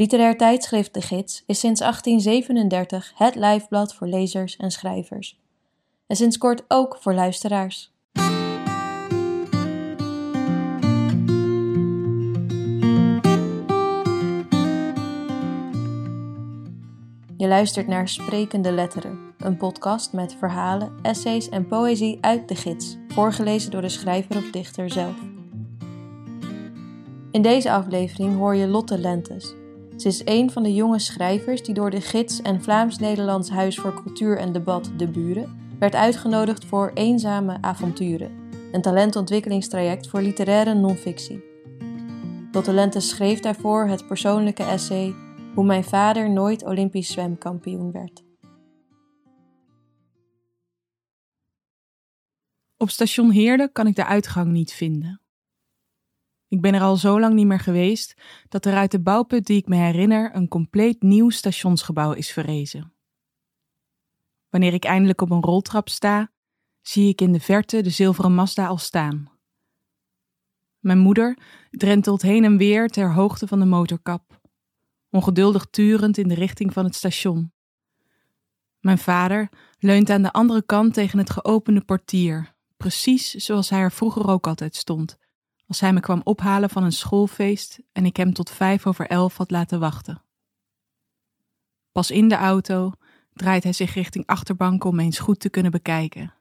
Literair tijdschrift De Gids is sinds 1837 het lijfblad voor lezers en schrijvers. En sinds kort ook voor luisteraars. Je luistert naar Sprekende Letteren, een podcast met verhalen, essays en poëzie uit de gids, voorgelezen door de schrijver of dichter zelf. In deze aflevering hoor je Lotte Lentes. Ze is een van de jonge schrijvers die door de gids en Vlaams-Nederlands Huis voor Cultuur en Debat De Buren werd uitgenodigd voor Eenzame Avonturen, een talentontwikkelingstraject voor literaire non-fictie. Lentes schreef daarvoor het persoonlijke essay hoe mijn vader nooit Olympisch zwemkampioen werd. Op station Heerde kan ik de uitgang niet vinden. Ik ben er al zo lang niet meer geweest dat er uit de bouwput die ik me herinner een compleet nieuw stationsgebouw is verrezen. Wanneer ik eindelijk op een roltrap sta, zie ik in de verte de zilveren Mazda al staan. Mijn moeder drentelt heen en weer ter hoogte van de motorkap ongeduldig turend in de richting van het station. Mijn vader leunt aan de andere kant tegen het geopende portier, precies zoals hij er vroeger ook altijd stond, als hij me kwam ophalen van een schoolfeest en ik hem tot vijf over elf had laten wachten. Pas in de auto draait hij zich richting achterbank om eens goed te kunnen bekijken.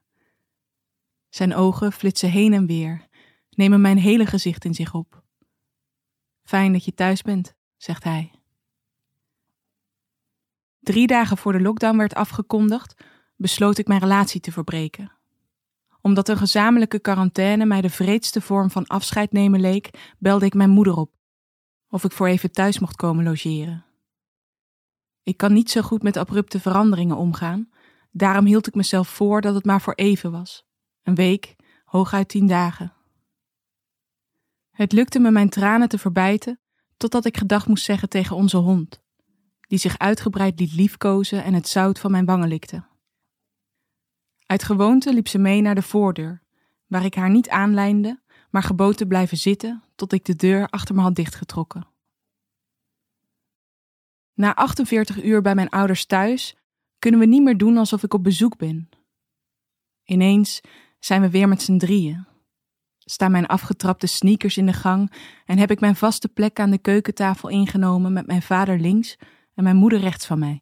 Zijn ogen flitsen heen en weer, nemen mijn hele gezicht in zich op. Fijn dat je thuis bent, zegt hij. Drie dagen voor de lockdown werd afgekondigd, besloot ik mijn relatie te verbreken. Omdat een gezamenlijke quarantaine mij de vreedste vorm van afscheid nemen leek, belde ik mijn moeder op of ik voor even thuis mocht komen logeren. Ik kan niet zo goed met abrupte veranderingen omgaan, daarom hield ik mezelf voor dat het maar voor even was. Een week, hooguit tien dagen. Het lukte me mijn tranen te verbijten, totdat ik gedag moest zeggen tegen onze hond die zich uitgebreid liet liefkozen en het zout van mijn wangen likte. Uit gewoonte liep ze mee naar de voordeur, waar ik haar niet aanlijnde, maar gebood te blijven zitten tot ik de deur achter me had dichtgetrokken. Na 48 uur bij mijn ouders thuis kunnen we niet meer doen alsof ik op bezoek ben. Ineens zijn we weer met z'n drieën. Staan mijn afgetrapte sneakers in de gang en heb ik mijn vaste plek aan de keukentafel ingenomen met mijn vader links en mijn moeder rechts van mij.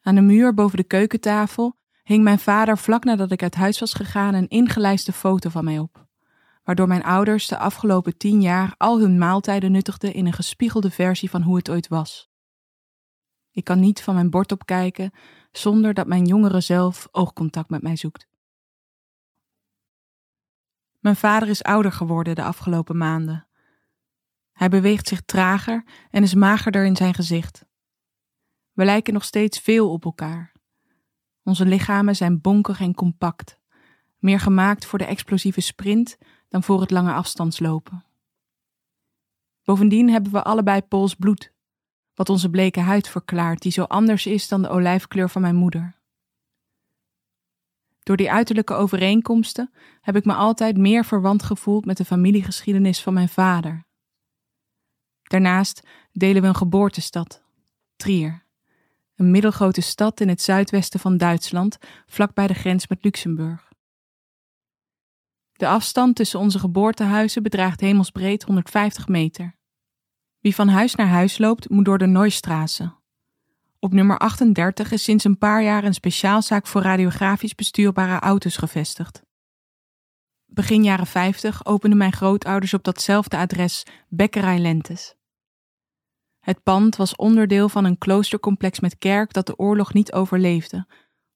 Aan de muur boven de keukentafel hing mijn vader vlak nadat ik uit huis was gegaan een ingelijste foto van mij op, waardoor mijn ouders de afgelopen tien jaar al hun maaltijden nuttigden in een gespiegelde versie van hoe het ooit was. Ik kan niet van mijn bord opkijken zonder dat mijn jongere zelf oogcontact met mij zoekt. Mijn vader is ouder geworden de afgelopen maanden hij beweegt zich trager en is magerder in zijn gezicht. We lijken nog steeds veel op elkaar. Onze lichamen zijn bonkig en compact, meer gemaakt voor de explosieve sprint dan voor het lange afstandslopen. Bovendien hebben we allebei Pools bloed, wat onze bleke huid verklaart, die zo anders is dan de olijfkleur van mijn moeder. Door die uiterlijke overeenkomsten heb ik me altijd meer verwant gevoeld met de familiegeschiedenis van mijn vader Daarnaast delen we een geboortestad, Trier, een middelgrote stad in het zuidwesten van Duitsland, vlakbij de grens met Luxemburg. De afstand tussen onze geboortehuizen bedraagt hemelsbreed 150 meter. Wie van huis naar huis loopt, moet door de Neustraße. Op nummer 38 is sinds een paar jaar een speciaalzaak voor radiografisch bestuurbare auto's gevestigd. Begin jaren 50 openden mijn grootouders op datzelfde adres Bekkerij Lentes. Het pand was onderdeel van een kloostercomplex met kerk dat de oorlog niet overleefde,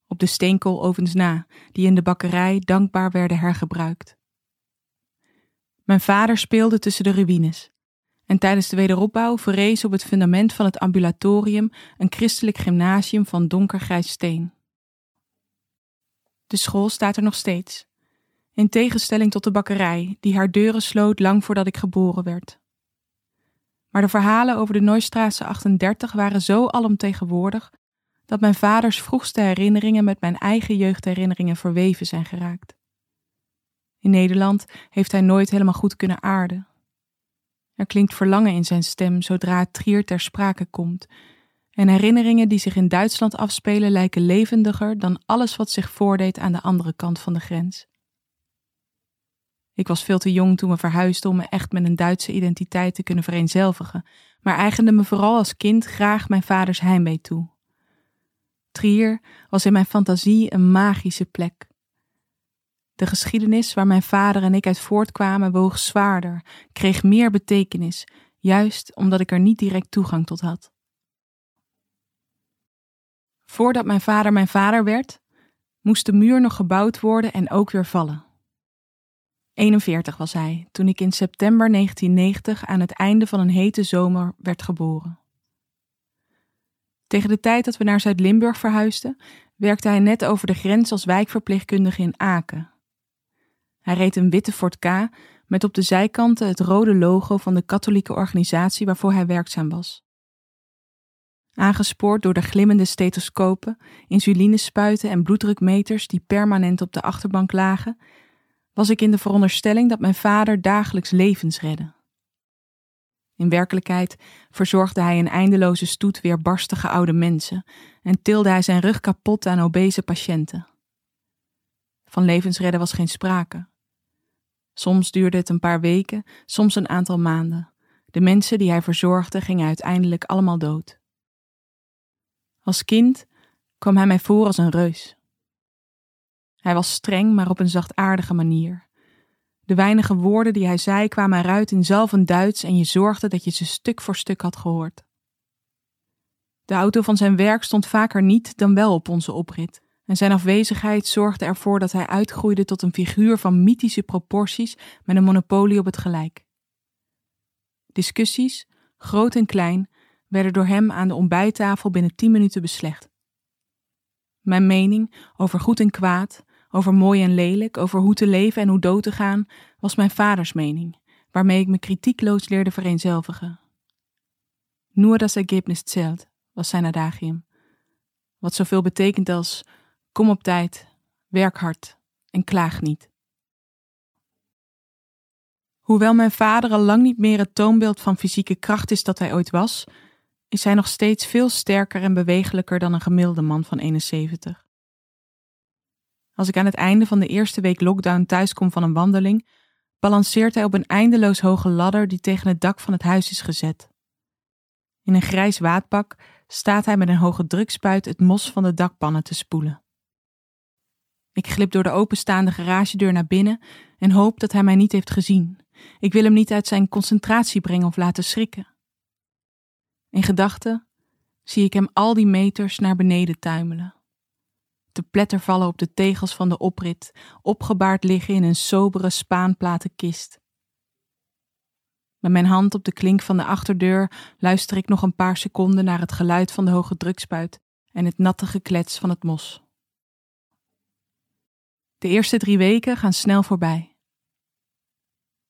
op de steenkoolovens na, die in de bakkerij dankbaar werden hergebruikt. Mijn vader speelde tussen de ruïnes. En tijdens de wederopbouw verrees op het fundament van het ambulatorium een christelijk gymnasium van donkergrijs steen. De school staat er nog steeds, in tegenstelling tot de bakkerij, die haar deuren sloot lang voordat ik geboren werd. Maar de verhalen over de Neustraße 38 waren zo alomtegenwoordig dat mijn vaders vroegste herinneringen met mijn eigen jeugdherinneringen verweven zijn geraakt. In Nederland heeft hij nooit helemaal goed kunnen aarden. Er klinkt verlangen in zijn stem zodra Trier ter sprake komt. En herinneringen die zich in Duitsland afspelen lijken levendiger dan alles wat zich voordeed aan de andere kant van de grens. Ik was veel te jong toen we verhuisden om me echt met een Duitse identiteit te kunnen vereenzelvigen, maar eigende me vooral als kind graag mijn vaders heimwee toe. Trier was in mijn fantasie een magische plek. De geschiedenis waar mijn vader en ik uit voortkwamen woog zwaarder, kreeg meer betekenis, juist omdat ik er niet direct toegang tot had. Voordat mijn vader mijn vader werd, moest de muur nog gebouwd worden en ook weer vallen. 41 was hij toen ik in september 1990 aan het einde van een hete zomer werd geboren. Tegen de tijd dat we naar Zuid-Limburg verhuisden, werkte hij net over de grens als wijkverpleegkundige in Aken. Hij reed een witte Ford K met op de zijkanten het rode logo van de katholieke organisatie waarvoor hij werkzaam was. Aangespoord door de glimmende stethoscopen, insulinespuiten en bloeddrukmeters die permanent op de achterbank lagen, was ik in de veronderstelling dat mijn vader dagelijks levens redde. In werkelijkheid verzorgde hij een eindeloze stoet weerbarstige oude mensen en tilde hij zijn rug kapot aan obese patiënten. Van levensredden was geen sprake. Soms duurde het een paar weken, soms een aantal maanden. De mensen die hij verzorgde gingen uiteindelijk allemaal dood. Als kind kwam hij mij voor als een reus. Hij was streng, maar op een zachtaardige manier. De weinige woorden die hij zei kwamen eruit in zalvend Duits en je zorgde dat je ze stuk voor stuk had gehoord. De auto van zijn werk stond vaker niet dan wel op onze oprit, en zijn afwezigheid zorgde ervoor dat hij uitgroeide tot een figuur van mythische proporties met een monopolie op het gelijk. Discussies, groot en klein, werden door hem aan de ontbijttafel binnen tien minuten beslecht. Mijn mening over goed en kwaad, over mooi en lelijk, over hoe te leven en hoe dood te gaan, was mijn vaders mening, waarmee ik me kritiekloos leerde vereenzelvigen. Nur das Ergebnis zählt, was zijn adagium. Wat zoveel betekent als kom op tijd, werk hard en klaag niet. Hoewel mijn vader al lang niet meer het toonbeeld van fysieke kracht is dat hij ooit was, is hij nog steeds veel sterker en bewegelijker dan een gemiddelde man van 71. Als ik aan het einde van de eerste week lockdown thuiskom van een wandeling, balanceert hij op een eindeloos hoge ladder die tegen het dak van het huis is gezet. In een grijs waadpak staat hij met een hoge drukspuit het mos van de dakpannen te spoelen. Ik glip door de openstaande garagedeur naar binnen en hoop dat hij mij niet heeft gezien. Ik wil hem niet uit zijn concentratie brengen of laten schrikken. In gedachten zie ik hem al die meters naar beneden tuimelen te pletter vallen op de tegels van de oprit, opgebaard liggen in een sobere spaanplaten kist. Met mijn hand op de klink van de achterdeur luister ik nog een paar seconden naar het geluid van de hoge drukspuit en het natte geklets van het mos. De eerste drie weken gaan snel voorbij.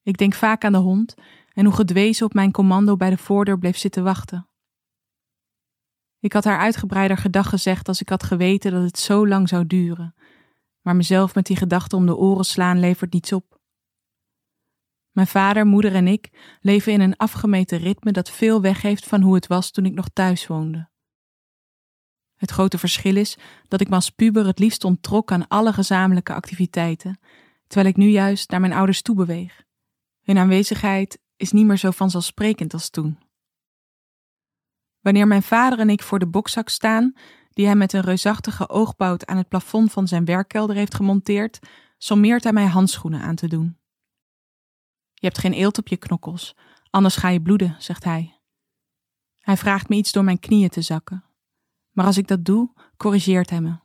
Ik denk vaak aan de hond en hoe gedwezen op mijn commando bij de voordeur bleef zitten wachten. Ik had haar uitgebreider gedag gezegd als ik had geweten dat het zo lang zou duren, maar mezelf met die gedachte om de oren slaan levert niets op. Mijn vader, moeder en ik leven in een afgemeten ritme dat veel weggeeft van hoe het was toen ik nog thuis woonde. Het grote verschil is dat ik me als puber het liefst onttrok aan alle gezamenlijke activiteiten, terwijl ik nu juist naar mijn ouders toe beweeg. Hun aanwezigheid is niet meer zo vanzelfsprekend als toen. Wanneer mijn vader en ik voor de bokzak staan, die hij met een reusachtige oogbout aan het plafond van zijn werkkelder heeft gemonteerd, sommeert hij mij handschoenen aan te doen. Je hebt geen eelt op je knokkels, anders ga je bloeden, zegt hij. Hij vraagt me iets door mijn knieën te zakken. Maar als ik dat doe, corrigeert hij me.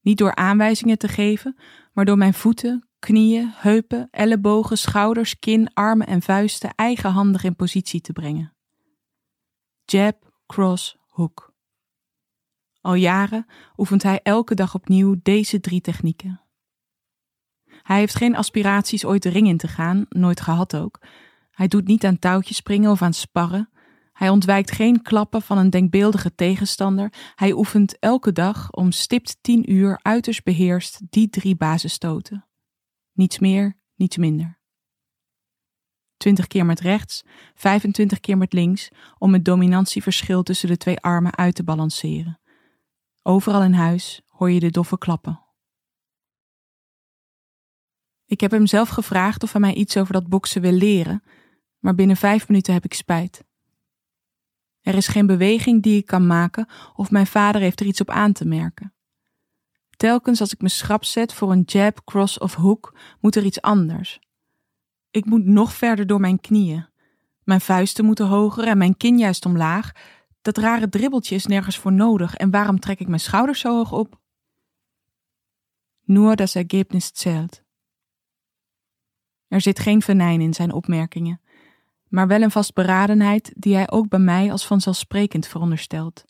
Niet door aanwijzingen te geven, maar door mijn voeten, knieën, heupen, ellebogen, schouders, kin, armen en vuisten eigenhandig in positie te brengen jab, cross, hook. Al jaren oefent hij elke dag opnieuw deze drie technieken. Hij heeft geen aspiraties ooit de ring in te gaan, nooit gehad ook. Hij doet niet aan touwtjes springen of aan sparren. Hij ontwijkt geen klappen van een denkbeeldige tegenstander. Hij oefent elke dag om stipt tien uur uiterst beheerst die drie basisstoten. Niets meer, niets minder. 20 keer met rechts, 25 keer met links, om het dominantieverschil tussen de twee armen uit te balanceren. Overal in huis hoor je de doffe klappen. Ik heb hem zelf gevraagd of hij mij iets over dat boksen wil leren, maar binnen vijf minuten heb ik spijt. Er is geen beweging die ik kan maken of mijn vader heeft er iets op aan te merken. Telkens als ik me schrap zet voor een jab, cross of hook, moet er iets anders. Ik moet nog verder door mijn knieën. Mijn vuisten moeten hoger en mijn kin juist omlaag. Dat rare dribbeltje is nergens voor nodig en waarom trek ik mijn schouders zo hoog op? Nur das Ergebnis zählt. Er zit geen venijn in zijn opmerkingen, maar wel een vastberadenheid die hij ook bij mij als vanzelfsprekend veronderstelt.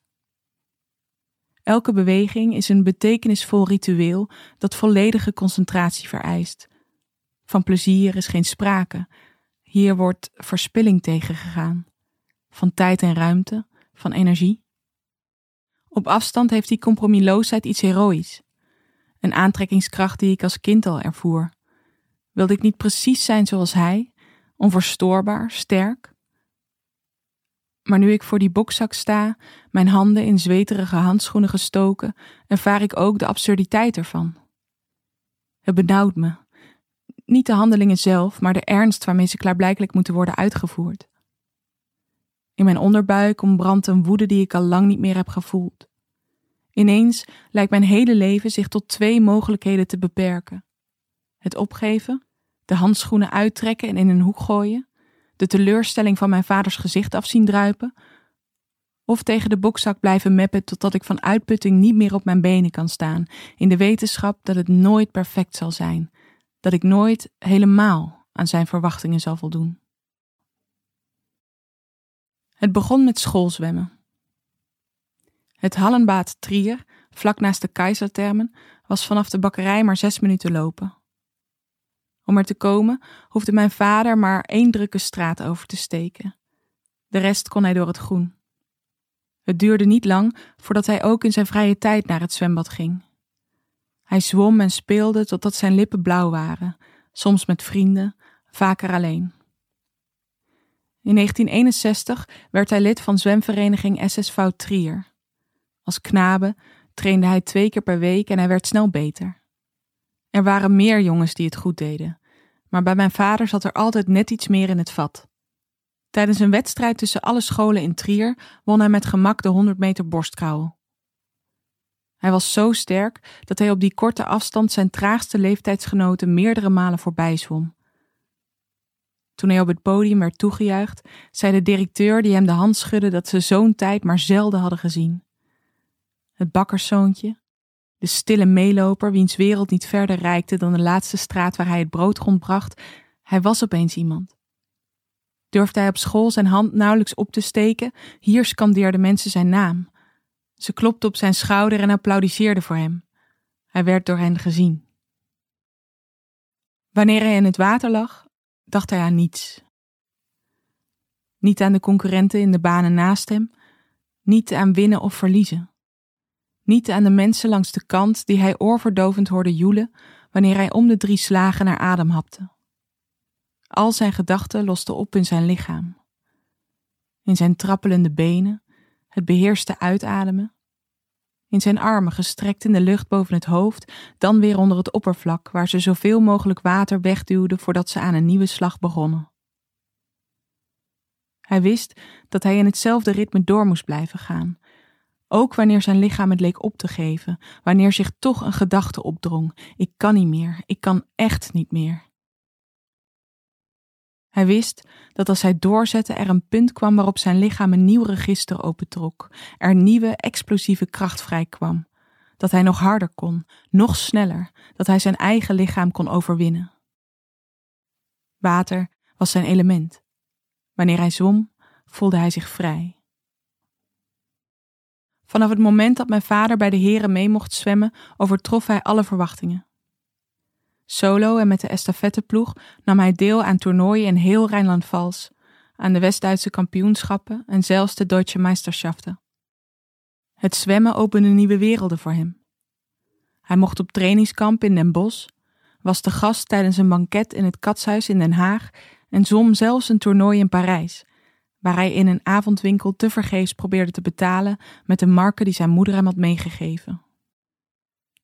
Elke beweging is een betekenisvol ritueel dat volledige concentratie vereist. Van plezier is geen sprake. Hier wordt verspilling tegengegaan. Van tijd en ruimte, van energie. Op afstand heeft die compromisloosheid iets heroïs. Een aantrekkingskracht die ik als kind al ervoer. Wilde ik niet precies zijn zoals hij, onverstoorbaar, sterk? Maar nu ik voor die bokzak sta, mijn handen in zweterige handschoenen gestoken, ervaar ik ook de absurditeit ervan. Het benauwt me. Niet de handelingen zelf, maar de ernst waarmee ze klaarblijkelijk moeten worden uitgevoerd. In mijn onderbuik ontbrandt een woede die ik al lang niet meer heb gevoeld. Ineens lijkt mijn hele leven zich tot twee mogelijkheden te beperken: het opgeven, de handschoenen uittrekken en in een hoek gooien, de teleurstelling van mijn vaders gezicht afzien druipen, of tegen de bokzak blijven meppen totdat ik van uitputting niet meer op mijn benen kan staan, in de wetenschap dat het nooit perfect zal zijn, dat ik nooit helemaal aan zijn verwachtingen zal voldoen. Het begon met schoolzwemmen. Het Hallenbad Trier, vlak naast de Keizertermen, was vanaf de bakkerij maar zes minuten lopen. Om er te komen hoefde mijn vader maar één drukke straat over te steken. De rest kon hij door het groen. Het duurde niet lang voordat hij ook in zijn vrije tijd naar het zwembad ging. Hij zwom en speelde totdat zijn lippen blauw waren, soms met vrienden, vaker alleen. In 1961 werd hij lid van zwemvereniging SSV Trier. Als knabe trainde hij twee keer per week en hij werd snel beter. Er waren meer jongens die het goed deden, maar bij mijn vader zat er altijd net iets meer in het vat. Tijdens een wedstrijd tussen alle scholen in Trier won hij met gemak de 100 meter borstkrauwel. Hij was zo sterk dat hij op die korte afstand zijn traagste leeftijdsgenoten meerdere malen voorbij zwom. Toen hij op het podium werd toegejuicht, zei de directeur die hem de hand schudde dat ze zo'n tijd maar zelden hadden gezien. Het bakkerszoontje, de stille meeloper wiens wereld niet verder reikte dan de laatste straat waar hij het brood rondbracht, hij was opeens iemand. Durfde hij op school zijn hand nauwelijks op te steken, hier scandeerden mensen zijn naam. Ze klopten op zijn schouder en applaudisseerden voor hem. Hij werd door hen gezien. Wanneer hij in het water lag, dacht hij aan niets. Niet aan de concurrenten in de banen naast hem, niet aan winnen of verliezen. Niet aan de mensen langs de kant die hij oorverdovend hoorde joelen wanneer hij om de drie slagen naar adem hapte. Al zijn gedachten losten op in zijn lichaam. In zijn trappelende benen, het beheerste uitademen. In zijn armen gestrekt in de lucht boven het hoofd, dan weer onder het oppervlak, waar ze zoveel mogelijk water wegduwden voordat ze aan een nieuwe slag begonnen. Hij wist dat hij in hetzelfde ritme door moest blijven gaan, ook wanneer zijn lichaam het leek op te geven, wanneer zich toch een gedachte opdrong: ik kan niet meer, ik kan echt niet meer. Hij wist dat als hij doorzette er een punt kwam waarop zijn lichaam een nieuw register opentrok, er nieuwe explosieve kracht vrijkwam, dat hij nog harder kon, nog sneller, dat hij zijn eigen lichaam kon overwinnen. Water was zijn element. Wanneer hij zwom, voelde hij zich vrij. Vanaf het moment dat mijn vader bij de heren mee mocht zwemmen, overtrof hij alle verwachtingen. Solo en met de estafetteploeg nam hij deel aan toernooien in heel Rijnland-Vals, aan de West-Duitse kampioenschappen en zelfs de Deutsche Meisterschaften. Het zwemmen opende nieuwe werelden voor hem. Hij mocht op trainingskamp in Den Bosch, was te gast tijdens een banket in het Katshuis in Den Haag en zwom zelfs een toernooi in Parijs, waar hij in een avondwinkel tevergeefs probeerde te betalen met de marken die zijn moeder hem had meegegeven.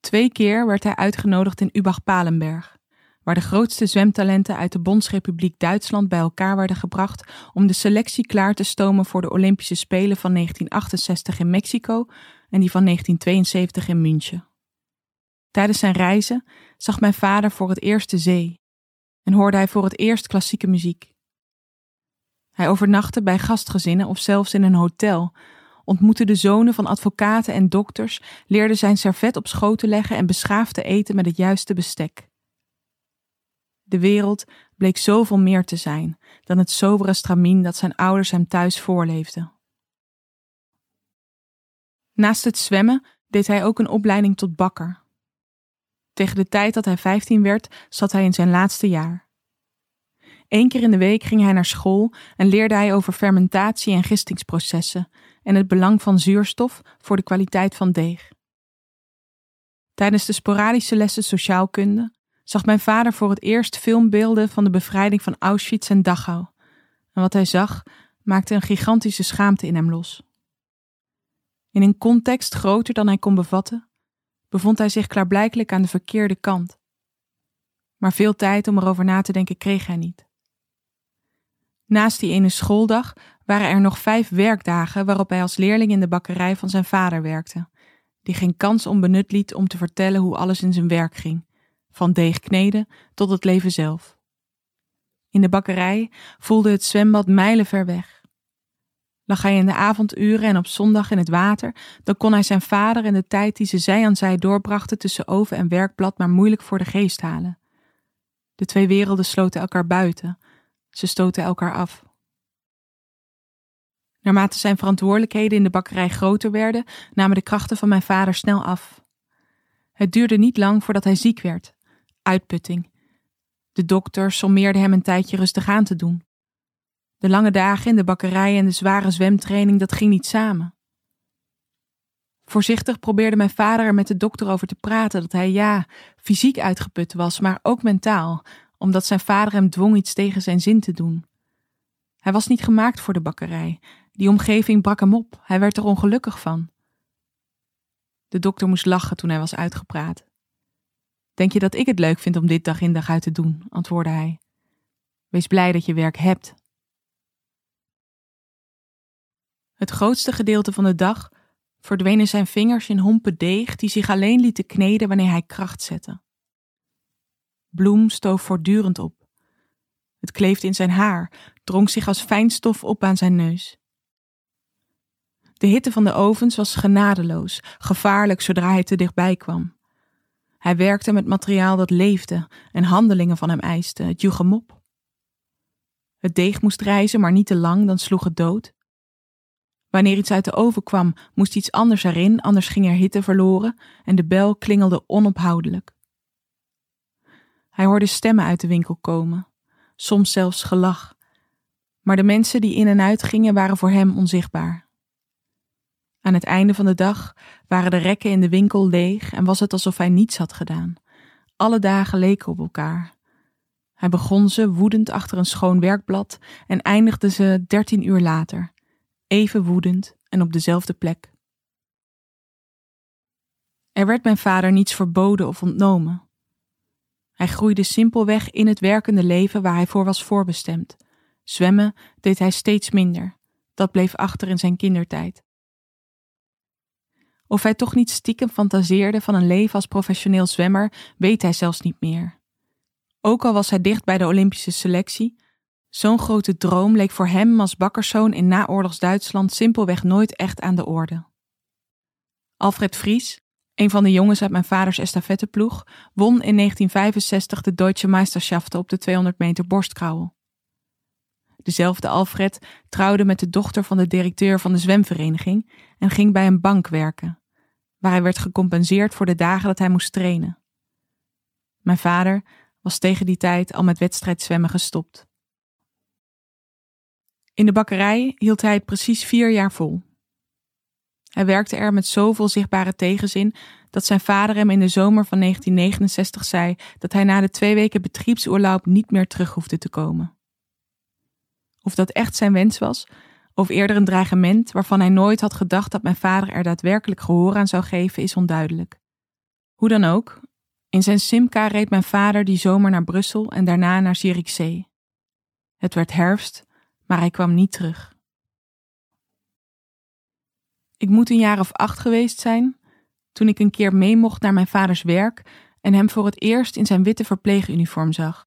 Twee keer werd hij uitgenodigd in Übach-Palenberg, waar de grootste zwemtalenten uit de Bondsrepubliek Duitsland bij elkaar werden gebracht om de selectie klaar te stomen voor de Olympische Spelen van 1968 in Mexico en die van 1972 in München. Tijdens zijn reizen zag mijn vader voor het eerst de zee en hoorde hij voor het eerst klassieke muziek. Hij overnachtte bij gastgezinnen of zelfs in een hotel, ontmoette de zonen van advocaten en dokters, leerde zijn servet op schoot te leggen en beschaafd te eten met het juiste bestek. De wereld bleek zoveel meer te zijn dan het sobere stramien dat zijn ouders hem thuis voorleefden. Naast het zwemmen deed hij ook een opleiding tot bakker. Tegen de tijd dat hij 15 werd, zat hij in zijn laatste jaar. Eén keer in de week ging hij naar school en leerde hij over fermentatie en gistingsprocessen en het belang van zuurstof voor de kwaliteit van deeg. Tijdens de sporadische lessen sociaalkunde zag mijn vader voor het eerst filmbeelden van de bevrijding van Auschwitz en Dachau. En wat hij zag maakte een gigantische schaamte in hem los. In een context groter dan hij kon bevatten, bevond hij zich klaarblijkelijk aan de verkeerde kant. Maar veel tijd om erover na te denken kreeg hij niet. Naast die ene schooldag waren er nog vijf werkdagen waarop hij als leerling in de bakkerij van zijn vader werkte, die geen kans onbenut liet om te vertellen hoe alles in zijn werk ging, van deeg kneden tot het leven zelf. In de bakkerij voelde het zwembad mijlenver weg. Lag hij in de avonduren en op zondag in het water, dan kon hij zijn vader en de tijd die ze zij aan zij doorbrachten tussen oven en werkblad maar moeilijk voor de geest halen. De twee werelden sloten elkaar buiten, ze stoten elkaar af. Naarmate zijn verantwoordelijkheden in de bakkerij groter werden, namen de krachten van mijn vader snel af. Het duurde niet lang voordat hij ziek werd. Uitputting. De dokter sommeerde hem een tijdje rustig aan te doen. De lange dagen in de bakkerij en de zware zwemtraining, dat ging niet samen. Voorzichtig probeerde mijn vader er met de dokter over te praten dat hij ja, fysiek uitgeput was, maar ook mentaal, omdat zijn vader hem dwong iets tegen zijn zin te doen. Hij was niet gemaakt voor de bakkerij. Die omgeving brak hem op. Hij werd er ongelukkig van. De dokter moest lachen toen hij was uitgepraat. Denk je dat ik het leuk vind om dit dag in dag uit te doen? antwoordde hij. Wees blij dat je werk hebt. Het grootste gedeelte van de dag verdwenen zijn vingers in hompen deeg die zich alleen lieten kneden wanneer hij kracht zette. Bloem stoof voortdurend op. Het kleefde in zijn haar, drong zich als fijnstof op aan zijn neus. De hitte van de ovens was genadeloos, gevaarlijk zodra hij te dichtbij kwam. Hij werkte met materiaal dat leefde en handelingen van hem eiste, het joeg hem op. Het deeg moest rijzen, maar niet te lang, dan sloeg het dood. Wanneer iets uit de oven kwam, moest iets anders erin, anders ging er hitte verloren en de bel klingelde onophoudelijk. Hij hoorde stemmen uit de winkel komen, soms zelfs gelach. Maar de mensen die in en uit gingen waren voor hem onzichtbaar. Aan het einde van de dag waren de rekken in de winkel leeg en was het alsof hij niets had gedaan. Alle dagen leken op elkaar. Hij begon ze woedend achter een schoon werkblad en eindigde ze dertien uur later, even woedend en op dezelfde plek. Er werd mijn vader niets verboden of ontnomen. Hij groeide simpelweg in het werkende leven waar hij voor was voorbestemd. Zwemmen deed hij steeds minder. Dat bleef achter in zijn kindertijd. Of hij toch niet stiekem fantaseerde van een leven als professioneel zwemmer, weet hij zelfs niet meer. Ook al was hij dicht bij de Olympische selectie, zo'n grote droom leek voor hem als bakkerszoon in naoorlogs Duitsland simpelweg nooit echt aan de orde. Alfred Vries, een van de jongens uit mijn vaders estafetteploeg won in 1965 de Deutsche Meisterschaften op de 200 meter borstkrauwel. Dezelfde Alfred trouwde met de dochter van de directeur van de zwemvereniging en ging bij een bank werken, waar hij werd gecompenseerd voor de dagen dat hij moest trainen. Mijn vader was tegen die tijd al met wedstrijdzwemmen gestopt. In de bakkerij hield hij het precies vier jaar vol. Hij werkte er met zoveel zichtbare tegenzin dat zijn vader hem in de zomer van 1969 zei dat hij na de twee weken betriebsoorloop niet meer terug hoefde te komen. Of dat echt zijn wens was, of eerder een dreigement waarvan hij nooit had gedacht dat mijn vader er daadwerkelijk gehoor aan zou geven, is onduidelijk. Hoe dan ook, in zijn Simca reed mijn vader die zomer naar Brussel en daarna naar Zierikzee. Het werd herfst, maar hij kwam niet terug. Ik moet een jaar of acht geweest zijn toen ik een keer mee mocht naar mijn vaders werk en hem voor het eerst in zijn witte verpleeguniform zag.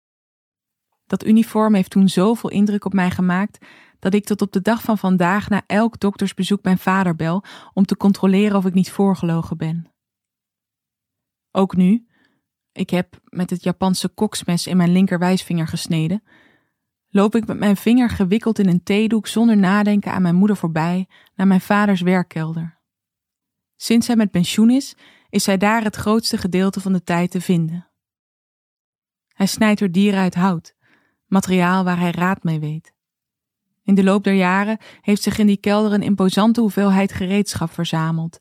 Dat uniform heeft toen zoveel indruk op mij gemaakt dat ik tot op de dag van vandaag na elk doktersbezoek mijn vader bel om te controleren of ik niet voorgelogen ben. Ook nu, ik heb met het Japanse koksmes in mijn linkerwijsvinger gesneden, loop ik met mijn vinger gewikkeld in een theedoek zonder nadenken aan mijn moeder voorbij naar mijn vaders werkkelder. Sinds hij met pensioen is, is hij daar het grootste gedeelte van de tijd te vinden. Hij snijdt er dieren uit hout, materiaal waar hij raad mee weet. In de loop der jaren heeft zich in die kelder een imposante hoeveelheid gereedschap verzameld.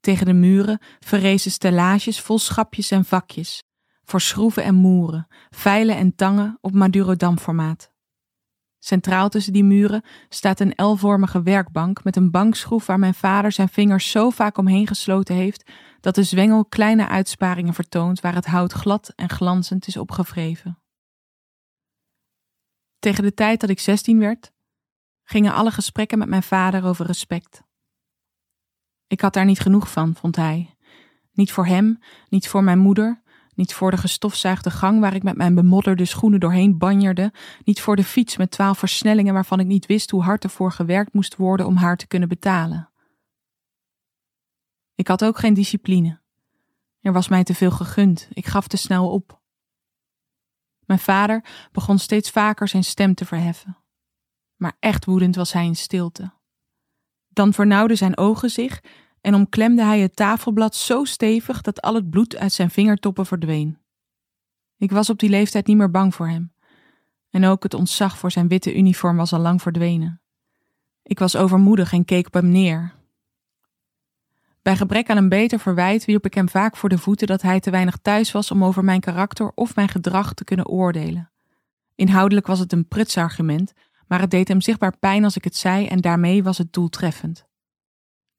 Tegen de muren verrezen stellages vol schapjes en vakjes, voor schroeven en moeren, vijlen en tangen op Madurodam-formaat. Centraal tussen die muren staat een L-vormige werkbank met een bankschroef waar mijn vader zijn vingers zo vaak omheen gesloten heeft dat de zwengel kleine uitsparingen vertoont waar het hout glad en glanzend is opgevreven. Tegen de tijd dat ik zestien werd, gingen alle gesprekken met mijn vader over respect. Ik had daar niet genoeg van, vond hij. Niet voor hem, niet voor mijn moeder, niet voor de gestofzuigde gang waar ik met mijn bemodderde schoenen doorheen banjerde, niet voor de fiets met twaalf versnellingen waarvan ik niet wist hoe hard ervoor gewerkt moest worden om haar te kunnen betalen. Ik had ook geen discipline. Er was mij te veel gegund, ik gaf te snel op. Mijn vader begon steeds vaker zijn stem te verheffen. Maar echt woedend was hij in stilte. Dan vernauwden zijn ogen zich en omklemde hij het tafelblad zo stevig dat al het bloed uit zijn vingertoppen verdween. Ik was op die leeftijd niet meer bang voor hem. En ook het ontzag voor zijn witte uniform was al lang verdwenen. Ik was overmoedig en keek op hem neer. Bij gebrek aan een beter verwijt wierp ik hem vaak voor de voeten dat hij te weinig thuis was om over mijn karakter of mijn gedrag te kunnen oordelen. Inhoudelijk was het een prutsargument, maar het deed hem zichtbaar pijn als ik het zei en daarmee was het doeltreffend.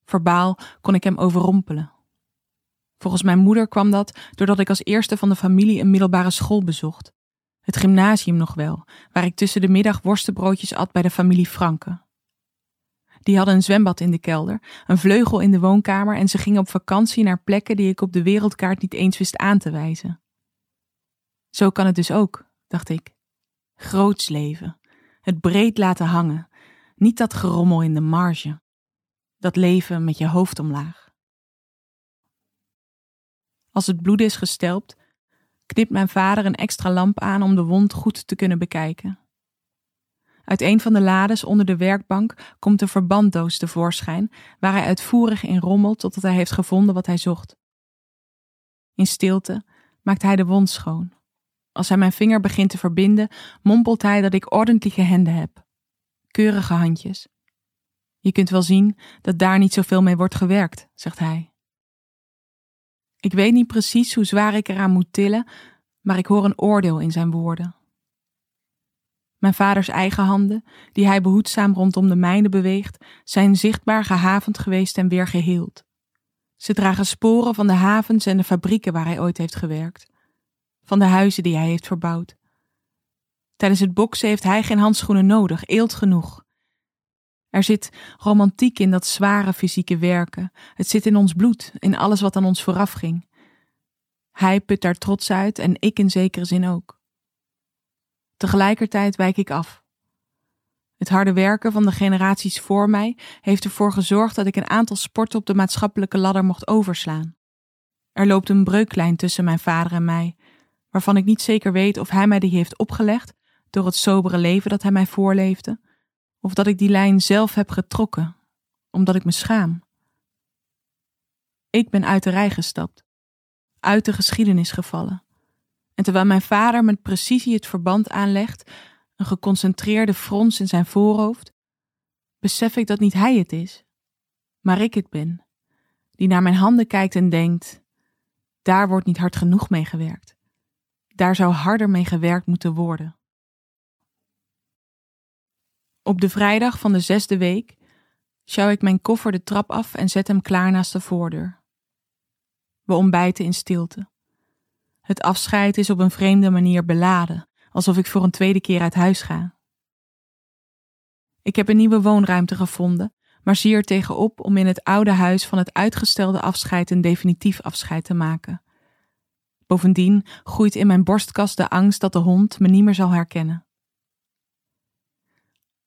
Verbaal kon ik hem overrompelen. Volgens mijn moeder kwam dat doordat ik als eerste van de familie een middelbare school bezocht. Het gymnasium nog wel, waar ik tussen de middag worstenbroodjes at bij de familie Franke. Die hadden een zwembad in de kelder, een vleugel in de woonkamer en ze gingen op vakantie naar plekken die ik op de wereldkaart niet eens wist aan te wijzen. Zo kan het dus ook, dacht ik. Groots leven, het breed laten hangen, niet dat gerommel in de marge dat leven met je hoofd omlaag. Als het bloed is gestelpt, knipt mijn vader een extra lamp aan om de wond goed te kunnen bekijken. Uit een van de lades onder de werkbank komt een verbanddoos tevoorschijn, waar hij uitvoerig in rommelt totdat hij heeft gevonden wat hij zocht. In stilte maakt hij de wond schoon. Als hij mijn vinger begint te verbinden, mompelt hij dat ik ordentelijke handen heb. Keurige handjes, je kunt wel zien dat daar niet zoveel mee wordt gewerkt, zegt hij. Ik weet niet precies hoe zwaar ik eraan moet tillen, maar ik hoor een oordeel in zijn woorden. Mijn vaders eigen handen, die hij behoedzaam rondom de mijne beweegt, zijn zichtbaar gehavend geweest en weer geheeld. Ze dragen sporen van de havens en de fabrieken waar hij ooit heeft gewerkt, van de huizen die hij heeft verbouwd. Tijdens het boksen heeft hij geen handschoenen nodig, eelt genoeg. Er zit romantiek in dat zware fysieke werken. Het zit in ons bloed, in alles wat aan ons vooraf ging. Hij put daar trots uit en ik in zekere zin ook. Tegelijkertijd wijk ik af. Het harde werken van de generaties voor mij heeft ervoor gezorgd dat ik een aantal sporten op de maatschappelijke ladder mocht overslaan. Er loopt een breuklijn tussen mijn vader en mij, waarvan ik niet zeker weet of hij mij die heeft opgelegd door het sobere leven dat hij mij voorleefde, of dat ik die lijn zelf heb getrokken, omdat ik me schaam. Ik ben uit de rij gestapt, uit de geschiedenis gevallen. En terwijl mijn vader met precisie het verband aanlegt, een geconcentreerde frons in zijn voorhoofd, besef ik dat niet hij het is, maar ik het ben, die naar mijn handen kijkt en denkt: daar wordt niet hard genoeg mee gewerkt. Daar zou harder mee gewerkt moeten worden. Op de vrijdag van de zesde week sjouw ik mijn koffer de trap af en zet hem klaar naast de voordeur. We ontbijten in stilte. Het afscheid is op een vreemde manier beladen, alsof ik voor een tweede keer uit huis ga. Ik heb een nieuwe woonruimte gevonden, maar zie er tegenop om in het oude huis van het uitgestelde afscheid een definitief afscheid te maken. Bovendien groeit in mijn borstkas de angst dat de hond me niet meer zal herkennen.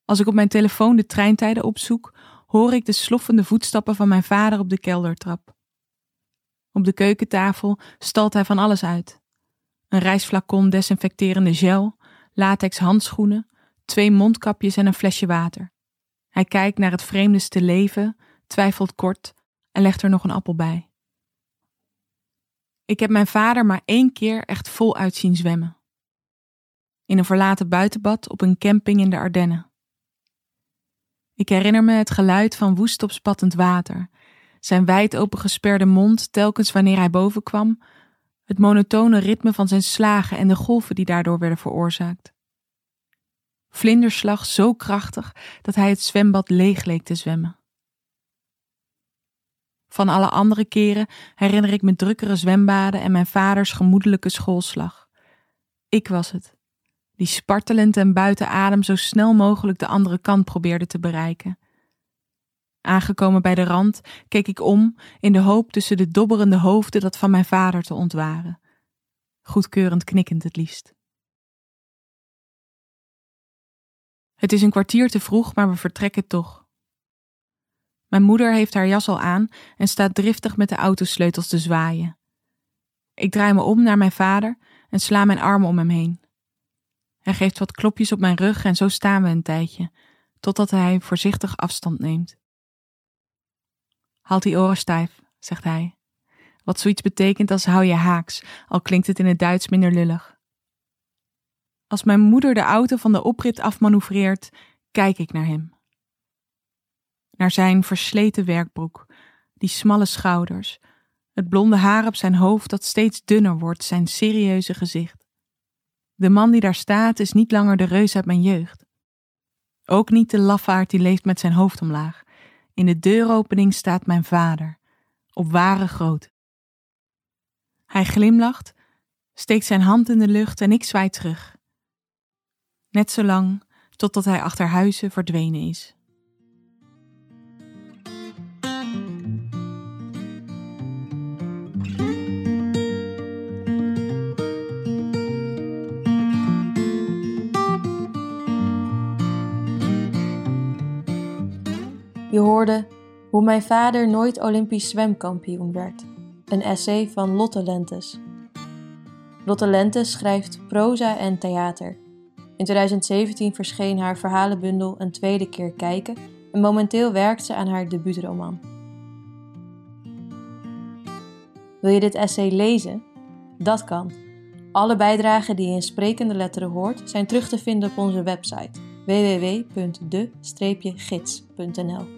Als ik op mijn telefoon de treintijden opzoek, hoor ik de sloffende voetstappen van mijn vader op de keldertrap. Op de keukentafel stalt hij van alles uit: een reisflacon desinfecterende gel, latex handschoenen, twee mondkapjes en een flesje water. Hij kijkt naar het vreemdeste leven, twijfelt kort en legt er nog een appel bij. Ik heb mijn vader maar één keer echt voluit zien zwemmen. In een verlaten buitenbad op een camping in de Ardennen. Ik herinner me het geluid van woest opspattend water, zijn wijd opengesperde mond telkens wanneer hij boven kwam, het monotone ritme van zijn slagen en de golven die daardoor werden veroorzaakt. Vlinderslag zo krachtig dat hij het zwembad leeg leek te zwemmen. Van alle andere keren herinner ik me drukkere zwembaden en mijn vaders gemoedelijke schoolslag. Ik was het, die spartelend en buiten adem zo snel mogelijk de andere kant probeerde te bereiken. Aangekomen bij de rand keek ik om in de hoop tussen de dobberende hoofden dat van mijn vader te ontwaren, goedkeurend knikkend het liefst. Het is een kwartier te vroeg, maar we vertrekken toch. Mijn moeder heeft haar jas al aan en staat driftig met de autosleutels te zwaaien. Ik draai me om naar mijn vader en sla mijn armen om hem heen. Hij geeft wat klopjes op mijn rug en zo staan we een tijdje, totdat hij voorzichtig afstand neemt. Houd die oren stijf, zegt hij. Wat zoiets betekent als hou je haaks, al klinkt het in het Duits minder lullig. Als mijn moeder de auto van de oprit afmanoeuvreert, kijk ik naar hem. Naar zijn versleten werkbroek, die smalle schouders, het blonde haar op zijn hoofd dat steeds dunner wordt, zijn serieuze gezicht. De man die daar staat is niet langer de reus uit mijn jeugd. Ook niet de lafaard die leeft met zijn hoofd omlaag. In de deuropening staat mijn vader, op ware grootte. Hij glimlacht, steekt zijn hand in de lucht en ik zwaai terug net zo lang totdat hij achter huizen verdwenen is. Je hoorde hoe mijn vader nooit Olympisch zwemkampioen werd. Een essay van Lotte Lentes. Lotte Lentes schrijft proza en theater. In 2017 verscheen haar verhalenbundel Een tweede keer kijken en momenteel werkt ze aan haar debuutroman. Wil je dit essay lezen? Dat kan. Alle bijdragen die je in sprekende letteren hoort zijn terug te vinden op onze website www.de-gids.nl.